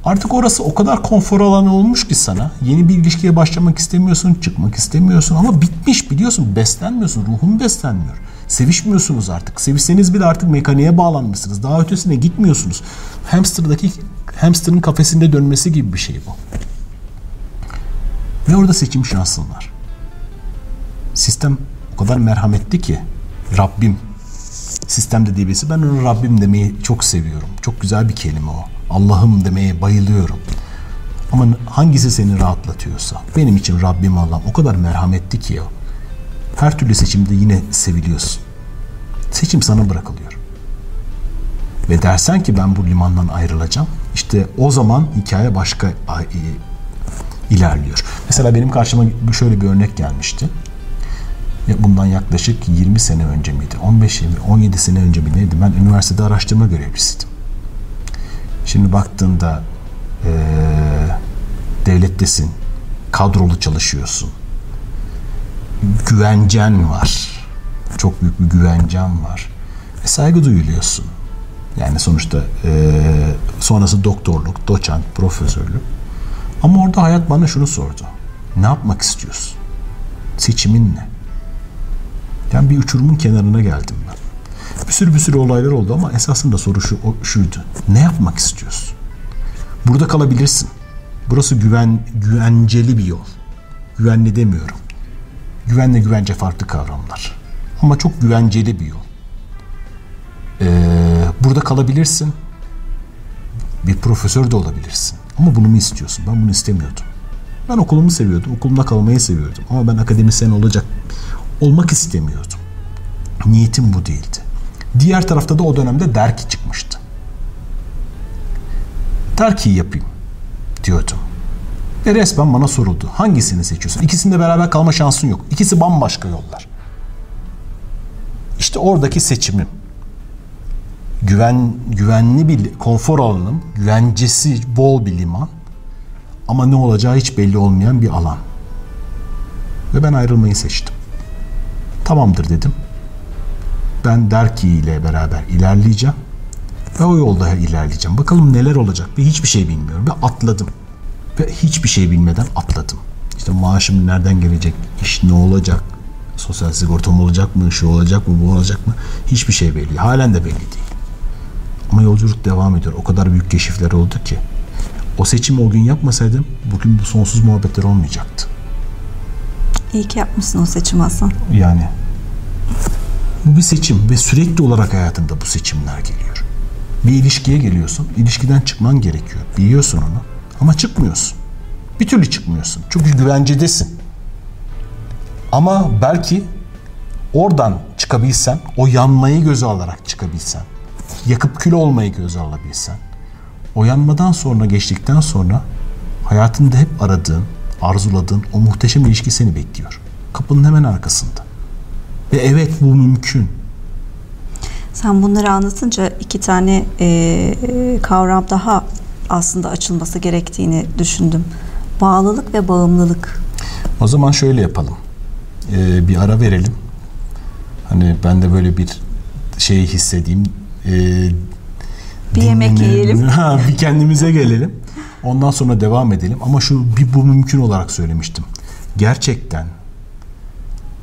Artık orası o kadar konfor alanı olmuş ki sana. Yeni bir ilişkiye başlamak istemiyorsun, çıkmak istemiyorsun ama bitmiş biliyorsun. Beslenmiyorsun, ruhun beslenmiyor. Sevişmiyorsunuz artık. Sevişseniz bile artık mekaniğe bağlanmışsınız. Daha ötesine gitmiyorsunuz. Hamster'daki hamsterın kafesinde dönmesi gibi bir şey bu. Ve orada seçim şansın var. Sistem o kadar merhametli ki Rabbim sistemde birisi ben onu Rabbim demeyi çok seviyorum. Çok güzel bir kelime o. Allah'ım demeye bayılıyorum. Ama hangisi seni rahatlatıyorsa benim için Rabbim Allah'ım o kadar merhametli ki o. Her türlü seçimde yine seviliyorsun. Seçim sana bırakılıyor. Ve dersen ki ben bu limandan ayrılacağım. İşte o zaman hikaye başka ilerliyor. Mesela benim karşıma şöyle bir örnek gelmişti. Bundan yaklaşık 20 sene önce miydi? 15 20 17 sene önce mi neydi? Ben üniversitede araştırma görevlisiydim. Şimdi baktığında ee, devlettesin, kadrolu çalışıyorsun, güvencen var, çok büyük bir güvencen var ve saygı duyuluyorsun. Yani sonuçta e, sonrası doktorluk, doçent, profesörlük. Ama orada hayat bana şunu sordu. Ne yapmak istiyorsun? Seçimin ne? Yani bir uçurumun kenarına geldim ben. Bir sürü bir sürü olaylar oldu ama esasında soru şu, o, şuydu. Ne yapmak istiyorsun? Burada kalabilirsin. Burası güven güvenceli bir yol. Güvenli demiyorum. Güvenle güvence farklı kavramlar. Ama çok güvenceli bir yol. Ee, burada kalabilirsin. Bir profesör de olabilirsin. Ama bunu mu istiyorsun? Ben bunu istemiyordum. Ben okulumu seviyordum. Okulumda kalmayı seviyordum. Ama ben akademisyen olacak olmak istemiyordum. Niyetim bu değildi. Diğer tarafta da o dönemde Derki çıkmıştı. Derki'yi yapayım diyordum. Ve resmen bana soruldu. Hangisini seçiyorsun? İkisinde beraber kalma şansın yok. İkisi bambaşka yollar. İşte oradaki seçimim. Güven, güvenli bir konfor alanım, güvencesi bol bir liman ama ne olacağı hiç belli olmayan bir alan. Ve ben ayrılmayı seçtim. Tamamdır dedim. Ben Derki ile beraber ilerleyeceğim. Ve o yolda ilerleyeceğim. Bakalım neler olacak. Ve hiçbir şey bilmiyorum. Ve atladım. Ve hiçbir şey bilmeden atladım. İşte maaşım nereden gelecek? İş ne olacak? Sosyal sigortam olacak mı? Şu olacak mı? Bu olacak mı? Hiçbir şey belli. Halen de belli değil. Ama yolculuk devam ediyor. O kadar büyük keşifler oldu ki. O seçimi o gün yapmasaydım bugün bu sonsuz muhabbetler olmayacaktı. İyi ki yapmışsın o seçim Hasan. Yani bu bir seçim ve sürekli olarak hayatında bu seçimler geliyor. Bir ilişkiye geliyorsun. ilişkiden çıkman gerekiyor. Biliyorsun onu. Ama çıkmıyorsun. Bir türlü çıkmıyorsun. Çünkü güvencedesin. Ama belki oradan çıkabilsen, o yanmayı göze alarak çıkabilsen, yakıp kül olmayı göze alabilsen, o yanmadan sonra geçtikten sonra hayatında hep aradığın, arzuladığın o muhteşem ilişki seni bekliyor. Kapının hemen arkasında. Ve evet bu mümkün. Sen bunları anlatınca iki tane e, kavram daha aslında açılması gerektiğini düşündüm. Bağlılık ve bağımlılık. O zaman şöyle yapalım. Ee, bir ara verelim. Hani ben de böyle bir şey hissedeyim. Ee, bir yemek yiyelim. bir kendimize gelelim. Ondan sonra devam edelim. Ama şu bir bu mümkün olarak söylemiştim. Gerçekten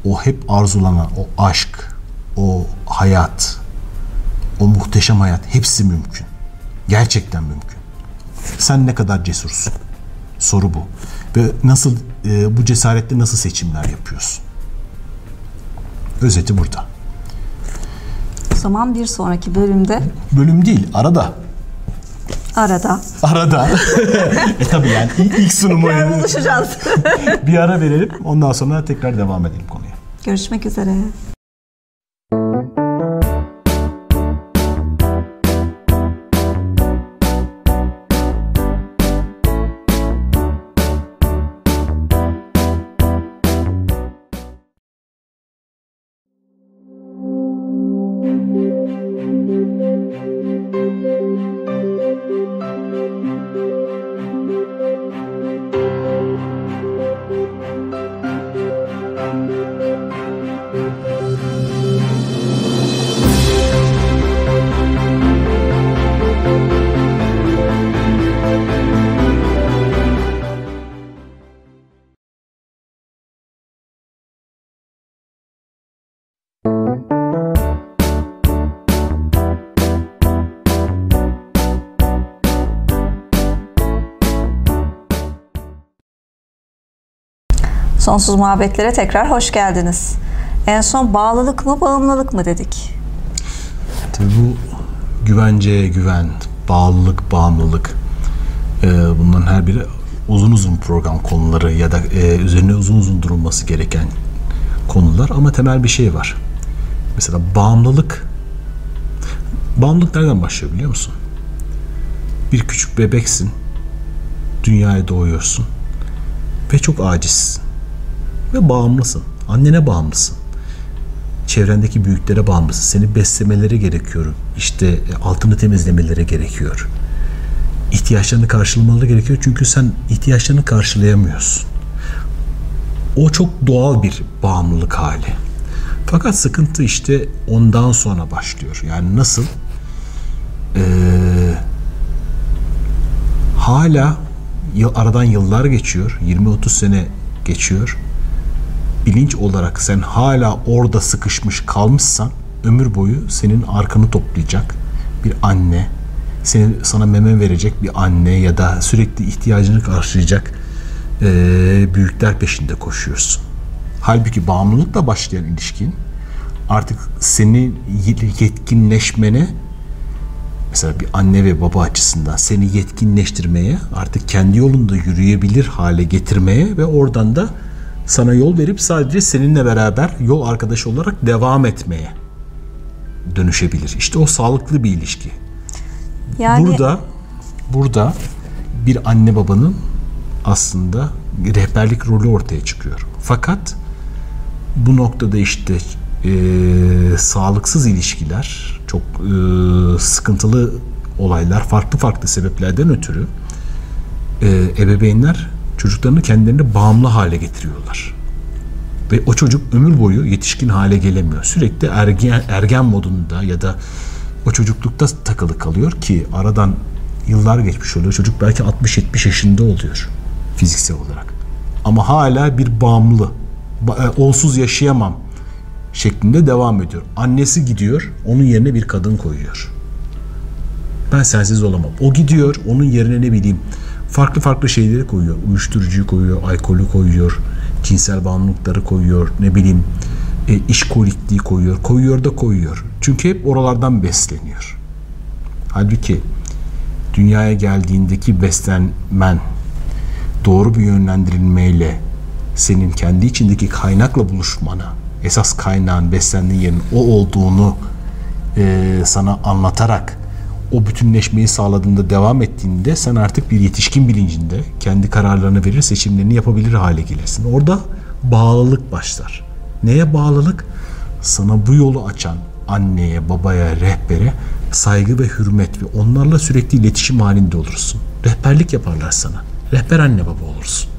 o hep arzulanan o aşk, o hayat, o muhteşem hayat hepsi mümkün. Gerçekten mümkün. Sen ne kadar cesursun? Soru bu. Ve nasıl e, bu cesaretle nasıl seçimler yapıyorsun? Özeti burada. O zaman bir sonraki bölümde bölüm değil, arada. Arada. Arada. e tabii yani ilk, sunumu. Tekrar buluşacağız. bir ara verelim. Ondan sonra tekrar devam edelim konuya. Görüşmek üzere. Sonsuz muhabbetlere tekrar hoş geldiniz. En son bağlılık mı bağımlılık mı dedik. Tabii bu güvenceye güven, bağlılık, bağımlılık e, bunların her biri uzun uzun program konuları ya da e, üzerine uzun uzun durulması gereken konular ama temel bir şey var. Mesela bağımlılık bağımlılık nereden başlıyor biliyor musun? Bir küçük bebeksin. Dünyaya doğuyorsun. Ve çok acizsin. Ve bağımlısın. Annene bağımlısın. Çevrendeki büyüklere bağımlısın. Seni beslemeleri gerekiyor. İşte e, altını temizlemeleri gerekiyor. İhtiyaçlarını karşılamaları gerekiyor. Çünkü sen ihtiyaçlarını karşılayamıyorsun. O çok doğal bir bağımlılık hali. Fakat sıkıntı işte ondan sonra başlıyor. Yani nasıl? Ee, hala aradan yıllar geçiyor. 20-30 sene geçiyor. Bilinç olarak sen hala orada sıkışmış kalmışsan ömür boyu senin arkanı toplayacak bir anne, seni sana meme verecek bir anne ya da sürekli ihtiyacını karşılayacak e, büyükler peşinde koşuyorsun. Halbuki bağımlılıkla başlayan ilişkin artık senin yetkinleşmene mesela bir anne ve baba açısından seni yetkinleştirmeye artık kendi yolunda yürüyebilir hale getirmeye ve oradan da sana yol verip sadece seninle beraber yol arkadaşı olarak devam etmeye dönüşebilir. İşte o sağlıklı bir ilişki. Yani... Burada burada bir anne babanın aslında rehberlik rolü ortaya çıkıyor. Fakat bu noktada işte e, sağlıksız ilişkiler, çok e, sıkıntılı olaylar farklı farklı sebeplerden ötürü e, ebeveynler çocuklarını kendilerine bağımlı hale getiriyorlar. Ve o çocuk ömür boyu yetişkin hale gelemiyor. Sürekli ergen, ergen modunda ya da o çocuklukta takılı kalıyor ki aradan yıllar geçmiş oluyor. Çocuk belki 60-70 yaşında oluyor fiziksel olarak. Ama hala bir bağımlı. E, onsuz yaşayamam şeklinde devam ediyor. Annesi gidiyor, onun yerine bir kadın koyuyor. Ben sensiz olamam. O gidiyor, onun yerine ne bileyim farklı farklı şeyleri koyuyor. Uyuşturucuyu koyuyor, alkolü koyuyor, cinsel bağımlılıkları koyuyor, ne bileyim e, işkolikliği koyuyor. Koyuyor da koyuyor. Çünkü hep oralardan besleniyor. Halbuki dünyaya geldiğindeki beslenmen doğru bir yönlendirilmeyle senin kendi içindeki kaynakla buluşmana, esas kaynağın beslendiğin yerin o olduğunu e, sana anlatarak o bütünleşmeyi sağladığında devam ettiğinde sen artık bir yetişkin bilincinde kendi kararlarını verir, seçimlerini yapabilir hale gelirsin. Orada bağlılık başlar. Neye bağlılık? Sana bu yolu açan anneye, babaya, rehbere saygı ve hürmet ve onlarla sürekli iletişim halinde olursun. Rehberlik yaparlar sana. Rehber anne baba olursun.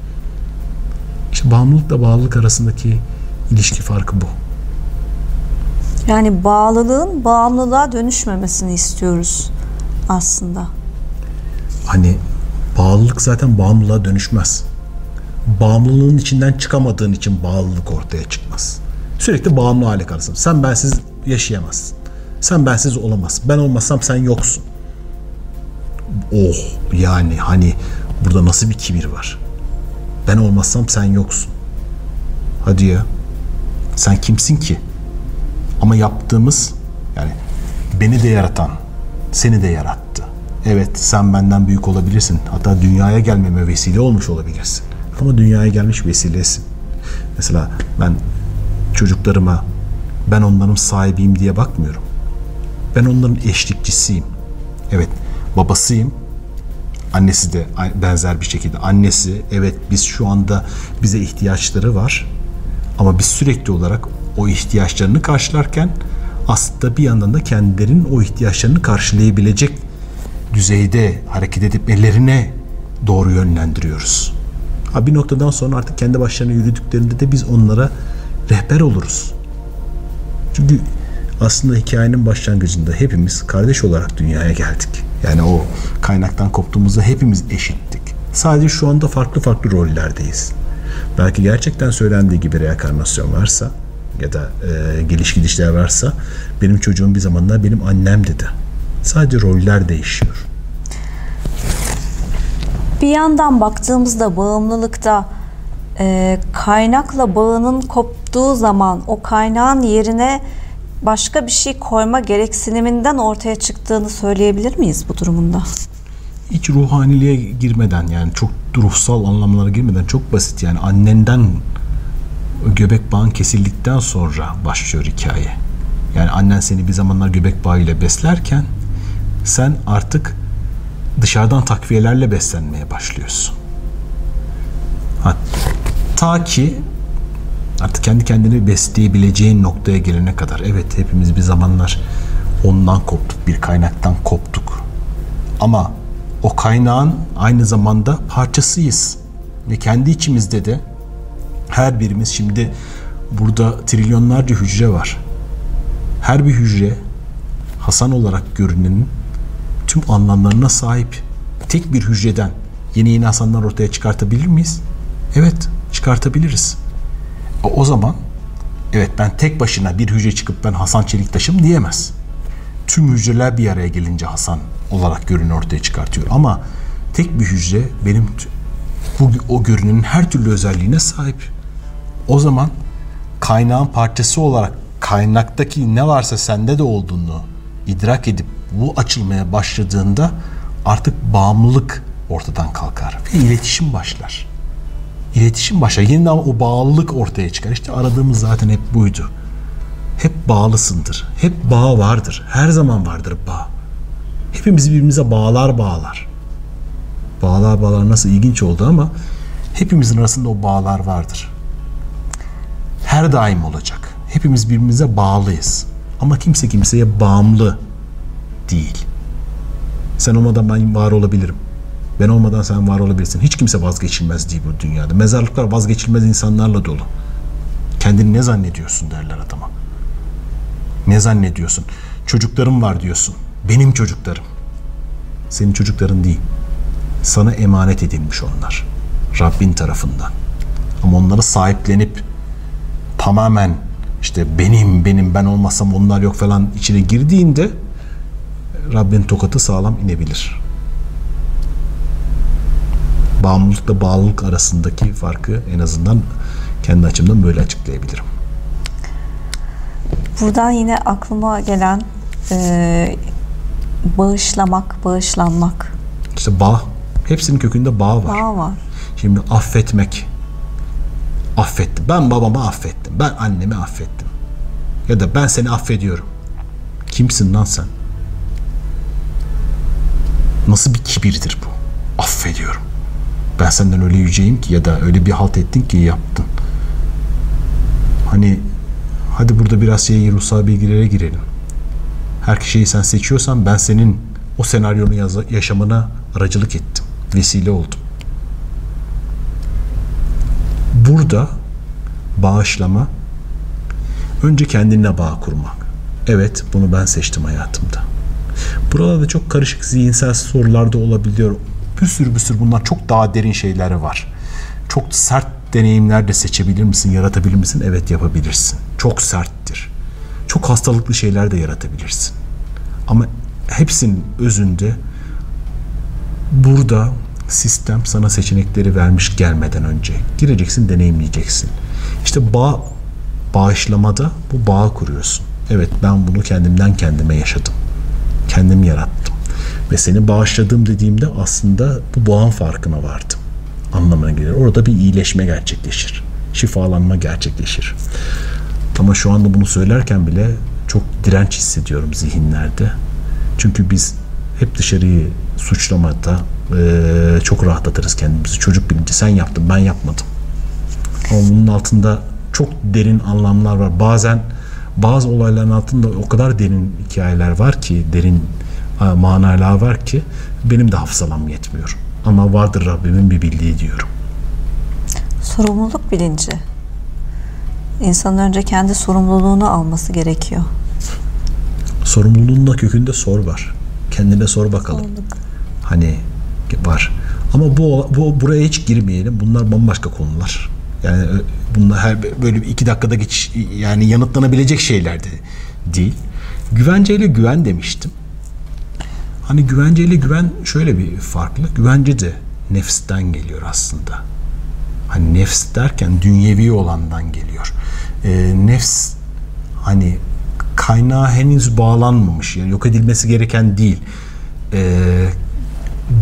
İşte bağımlılıkla bağlılık arasındaki ilişki farkı bu. Yani bağlılığın bağımlılığa dönüşmemesini istiyoruz aslında. Hani bağlılık zaten bağımlılığa dönüşmez. Bağımlılığın içinden çıkamadığın için bağlılık ortaya çıkmaz. Sürekli bağımlı hale kalırsın. Sen bensiz yaşayamazsın. Sen bensiz olamazsın. Ben olmasam sen yoksun. Oh yani hani burada nasıl bir kibir var. Ben olmazsam sen yoksun. Hadi ya. Sen kimsin ki? Ama yaptığımız yani beni de yaratan, seni de yarattı. Evet sen benden büyük olabilirsin. Hatta dünyaya gelmeme vesile olmuş olabilirsin. Ama dünyaya gelmiş vesilesin. Mesela ben çocuklarıma ben onların sahibiyim diye bakmıyorum. Ben onların eşlikçisiyim. Evet babasıyım. Annesi de benzer bir şekilde. Annesi evet biz şu anda bize ihtiyaçları var. Ama biz sürekli olarak o ihtiyaçlarını karşılarken aslında bir yandan da kendilerinin o ihtiyaçlarını karşılayabilecek düzeyde hareket etmelerine doğru yönlendiriyoruz. Ha bir noktadan sonra artık kendi başlarına yürüdüklerinde de biz onlara rehber oluruz. Çünkü aslında hikayenin başlangıcında hepimiz kardeş olarak dünyaya geldik. Yani o kaynaktan koptuğumuzda hepimiz eşittik. Sadece şu anda farklı farklı rollerdeyiz. Belki gerçekten söylendiği gibi reenkarnasyon varsa ya da e, geliş gidişler varsa benim çocuğum bir zamanlar benim annem dedi. Sadece roller değişiyor. Bir yandan baktığımızda bağımlılıkta e, kaynakla bağının koptuğu zaman o kaynağın yerine başka bir şey koyma gereksiniminden ortaya çıktığını söyleyebilir miyiz bu durumunda? Hiç ruhaniliğe girmeden yani çok ruhsal anlamlara girmeden çok basit yani annenden göbek bağın kesildikten sonra başlıyor hikaye. Yani annen seni bir zamanlar göbek bağıyla beslerken sen artık dışarıdan takviyelerle beslenmeye başlıyorsun. Ha, ta ki artık kendi kendini besleyebileceğin noktaya gelene kadar. Evet hepimiz bir zamanlar ondan koptuk, bir kaynaktan koptuk. Ama o kaynağın aynı zamanda parçasıyız. Ve kendi içimizde de her birimiz şimdi burada trilyonlarca hücre var. Her bir hücre Hasan olarak görünenin tüm anlamlarına sahip. Tek bir hücreden yeni yeni Hasanlar ortaya çıkartabilir miyiz? Evet, çıkartabiliriz. O, o zaman evet ben tek başına bir hücre çıkıp ben Hasan Çeliktaş'ım diyemez. Tüm hücreler bir araya gelince Hasan olarak görünü ortaya çıkartıyor. Ama tek bir hücre benim bu o görünün her türlü özelliğine sahip. O zaman kaynağın parçası olarak kaynaktaki ne varsa sende de olduğunu idrak edip bu açılmaya başladığında artık bağımlılık ortadan kalkar ve iletişim başlar. İletişim başlar. Yeniden o bağlılık ortaya çıkar. İşte aradığımız zaten hep buydu. Hep bağlısındır. Hep bağ vardır. Her zaman vardır bağ. Hepimiz birbirimize bağlar bağlar. Bağlar bağlar nasıl ilginç oldu ama hepimizin arasında o bağlar vardır. Her daim olacak. Hepimiz birbirimize bağlıyız. Ama kimse kimseye bağımlı değil. Sen olmadan ben var olabilirim. Ben olmadan sen var olabilirsin. Hiç kimse vazgeçilmez değil bu dünyada. Mezarlıklar vazgeçilmez insanlarla dolu. Kendini ne zannediyorsun derler adama. Ne zannediyorsun? Çocuklarım var diyorsun. Benim çocuklarım. Senin çocukların değil. Sana emanet edilmiş onlar. Rabbin tarafından. Ama onları sahiplenip tamamen işte benim benim ben olmasam onlar yok falan içine girdiğinde Rabbin tokatı sağlam inebilir. Bağımlılıkla bağlılık arasındaki farkı en azından kendi açımdan böyle açıklayabilirim. Buradan yine aklıma gelen e, bağışlamak, bağışlanmak. İşte bağ. Hepsinin kökünde bağ var. Bağ var. Şimdi affetmek. Affettim. Ben babamı affettim. Ben annemi affettim. Ya da ben seni affediyorum. Kimsin lan sen? Nasıl bir kibirdir bu? Affediyorum. Ben senden öyle yüceyim ki ya da öyle bir halt ettin ki yaptın. Hani hadi burada biraz şey ruhsal bilgilere girelim. Her şeyi sen seçiyorsan ben senin o senaryonun yaşamına aracılık ettim. Vesile oldum. Burada bağışlama önce kendinle bağ kurmak. Evet bunu ben seçtim hayatımda. Burada çok karışık zihinsel sorular da olabiliyor. Bir sürü bir sürü bunlar çok daha derin şeyler var. Çok sert deneyimler de seçebilir misin, yaratabilir misin? Evet yapabilirsin. Çok serttir. Çok hastalıklı şeyler de yaratabilirsin. Ama hepsinin özünde burada sistem sana seçenekleri vermiş gelmeden önce. Gireceksin, deneyimleyeceksin. İşte bağ, bağışlamada bu bağı kuruyorsun. Evet ben bunu kendimden kendime yaşadım. Kendim yarattım. Ve seni bağışladım dediğimde aslında bu bağın farkına vardım. Anlamına gelir. Orada bir iyileşme gerçekleşir. Şifalanma gerçekleşir. Ama şu anda bunu söylerken bile çok direnç hissediyorum zihinlerde. Çünkü biz hep dışarıyı suçlamada e, çok rahatlatırız kendimizi. Çocuk bilinci sen yaptın ben yapmadım. Ama bunun altında çok derin anlamlar var. Bazen bazı olayların altında o kadar derin hikayeler var ki, derin e, manalar var ki benim de hafızalam yetmiyor. Ama vardır Rabbimin bir bildiği diyorum. Sorumluluk bilinci. İnsanın önce kendi sorumluluğunu alması gerekiyor. Sorumluluğun da kökünde sor var. Kendine sor bakalım. Sorumluluk. Hani var. Ama bu, bu buraya hiç girmeyelim. Bunlar bambaşka konular. Yani bunlar her böyle iki dakikada geç yani yanıtlanabilecek şeyler de değil. Güvenceyle güven demiştim. Hani güvenceyle güven şöyle bir farklı. Güvence de nefsten geliyor aslında. Hani nefs derken dünyevi olandan geliyor. E, nefs hani kaynağı henüz bağlanmamış. Yani yok edilmesi gereken değil. E,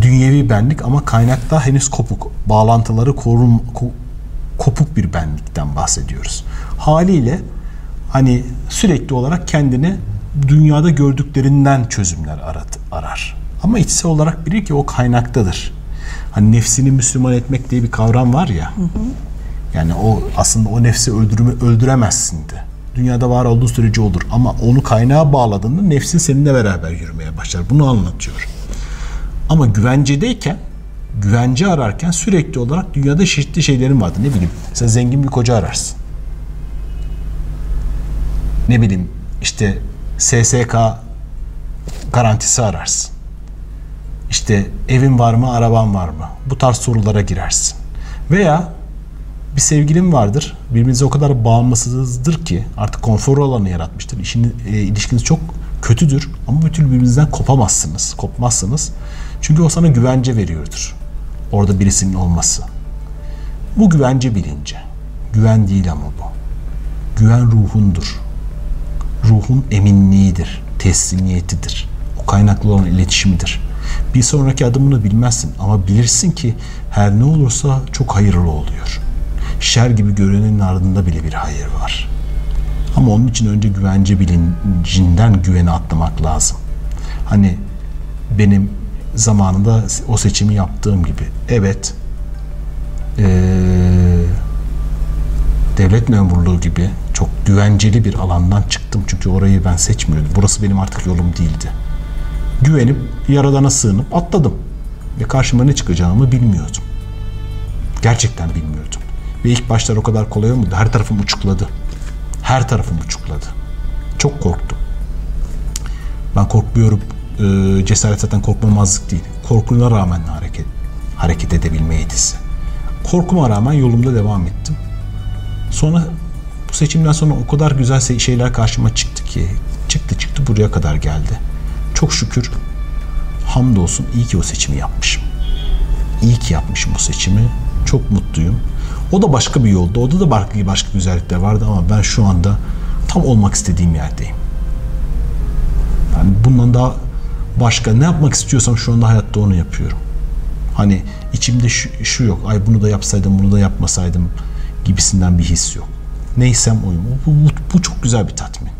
dünyevi benlik ama kaynakta henüz kopuk. Bağlantıları korum, ko, kopuk bir benlikten bahsediyoruz. Haliyle hani sürekli olarak kendini dünyada gördüklerinden çözümler arat, arar. Ama içsel olarak bilir ki o kaynaktadır. Hani nefsini Müslüman etmek diye bir kavram var ya. Hı hı. Yani o aslında o nefsi öldürme, öldüremezsin de. Dünyada var olduğu sürece olur. Ama onu kaynağa bağladığında nefsin seninle beraber yürümeye başlar. Bunu anlatıyor. Ama güvencedeyken güvence ararken sürekli olarak dünyada çeşitli şeylerin vardı. Ne bileyim mesela zengin bir koca ararsın. Ne bileyim işte SSK garantisi ararsın. İşte evin var mı, araban var mı? Bu tarz sorulara girersin. Veya bir sevgilin vardır. Birbirinize o kadar bağımlısınızdır ki artık konfor alanı yaratmıştır. İşin, e, ilişkiniz çok kötüdür ama bir türlü birbirinizden kopamazsınız, kopmazsınız. Çünkü o sana güvence veriyordur. Orada birisinin olması. Bu güvence bilinci. Güven değil ama bu. Güven ruhundur. Ruhun eminliğidir, teslimiyetidir. O kaynaklı olan iletişimidir. Bir sonraki adımını bilmezsin ama bilirsin ki her ne olursa çok hayırlı oluyor. Şer gibi görenin ardında bile bir hayır var. Ama onun için önce güvence bilincinden güvene atlamak lazım. Hani benim zamanında o seçimi yaptığım gibi. Evet, ee, devlet memurluğu gibi çok güvenceli bir alandan çıktım. Çünkü orayı ben seçmiyordum. Burası benim artık yolum değildi. Güvenip, yaradana sığınıp atladım. Ve karşıma ne çıkacağımı bilmiyordum. Gerçekten bilmiyordum. Ve ilk başlar o kadar kolay olmadı. Her tarafım uçukladı. Her tarafım uçukladı. Çok korktum. Ben korkmuyorum. Ee, cesaret zaten korkmamazlık değil. Korkuna rağmen hareket hareket edebilme yetisi. Korkuma rağmen yolumda devam ettim. Sonra bu seçimden sonra o kadar güzel şeyler karşıma çıktı ki çıktı çıktı buraya kadar geldi. Çok şükür hamdolsun iyi ki o seçimi yapmışım. İyi ki yapmışım o seçimi. Çok mutluyum. O da başka bir yolda. Orada da başka, başka güzellikler vardı ama ben şu anda tam olmak istediğim yerdeyim. Yani bundan daha başka ne yapmak istiyorsam şu anda hayatta onu yapıyorum. Hani içimde şu, şu yok. Ay bunu da yapsaydım, bunu da yapmasaydım gibisinden bir his yok. Neysem oyum. Bu, bu, bu çok güzel bir tatmin.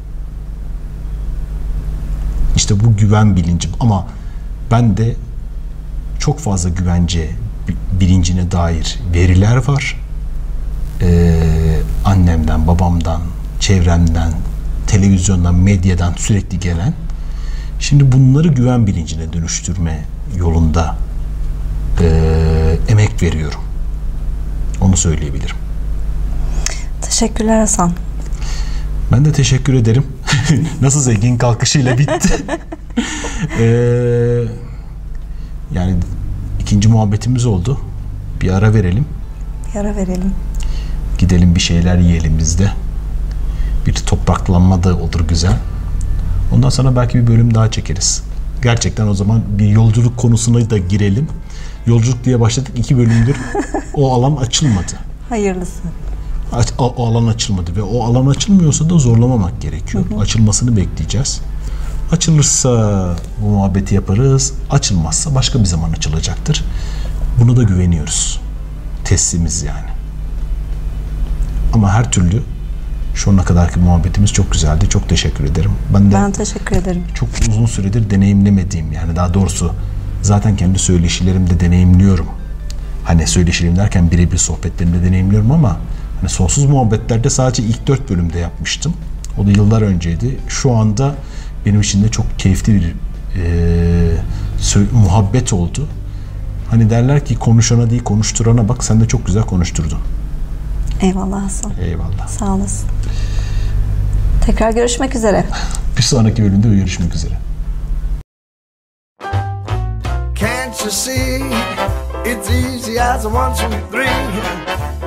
İşte bu güven bilincim ama ben de çok fazla güvence bilincine dair veriler var. Ee, annemden, babamdan, çevremden, televizyondan, medyadan sürekli gelen. Şimdi bunları güven bilincine dönüştürme yolunda e, emek veriyorum. Onu söyleyebilirim. Teşekkürler Hasan. Ben de teşekkür ederim. Nasıl zengin kalkışıyla bitti. ee, yani ikinci muhabbetimiz oldu. Bir ara verelim. Bir ara verelim. Gidelim bir şeyler yiyelim biz de. Bir topraklanma da olur güzel. Ondan sonra belki bir bölüm daha çekeriz. Gerçekten o zaman bir yolculuk konusuna da girelim. Yolculuk diye başladık iki bölümdür. o alan açılmadı. Hayırlısı. O, o alan açılmadı ve o alan açılmıyorsa da zorlamamak gerekiyor. Hı hı. Açılmasını bekleyeceğiz. Açılırsa bu muhabbeti yaparız. Açılmazsa başka bir zaman açılacaktır. Buna da güveniyoruz. Teslimiz yani. Ama her türlü şu ana kadarki muhabbetimiz çok güzeldi. Çok teşekkür ederim. Ben de ben teşekkür ederim. Çok uzun süredir deneyimlemediğim yani daha doğrusu zaten kendi söyleşilerimde deneyimliyorum. Hani söyleşilerim derken birebir sohbetlerimde deneyimliyorum ama hani sonsuz muhabbetlerde sadece ilk dört bölümde yapmıştım. O da yıllar önceydi. Şu anda benim için de çok keyifli bir e, muhabbet oldu. Hani derler ki konuşana değil konuşturana bak sen de çok güzel konuşturdun. Eyvallah Hasan. Eyvallah. Sağ olasın. Tekrar görüşmek üzere. Bir sonraki bölümde görüşmek üzere. Can't you see it's easy as a one, two, three.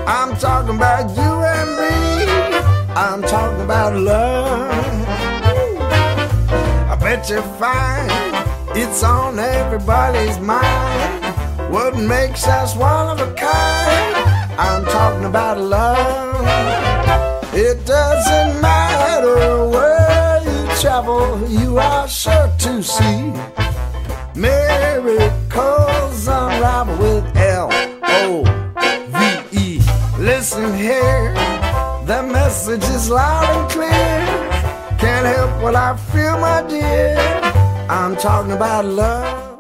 I'm talking about you and me. I'm talking about love. I bet you find it's on everybody's mind. What makes us one of a kind? I'm talking about love. It doesn't matter where you travel, you are sure to see miracles unravel with L O V E. Listen here, the message is loud and clear. Can't help what I feel, my dear. I'm talking about love.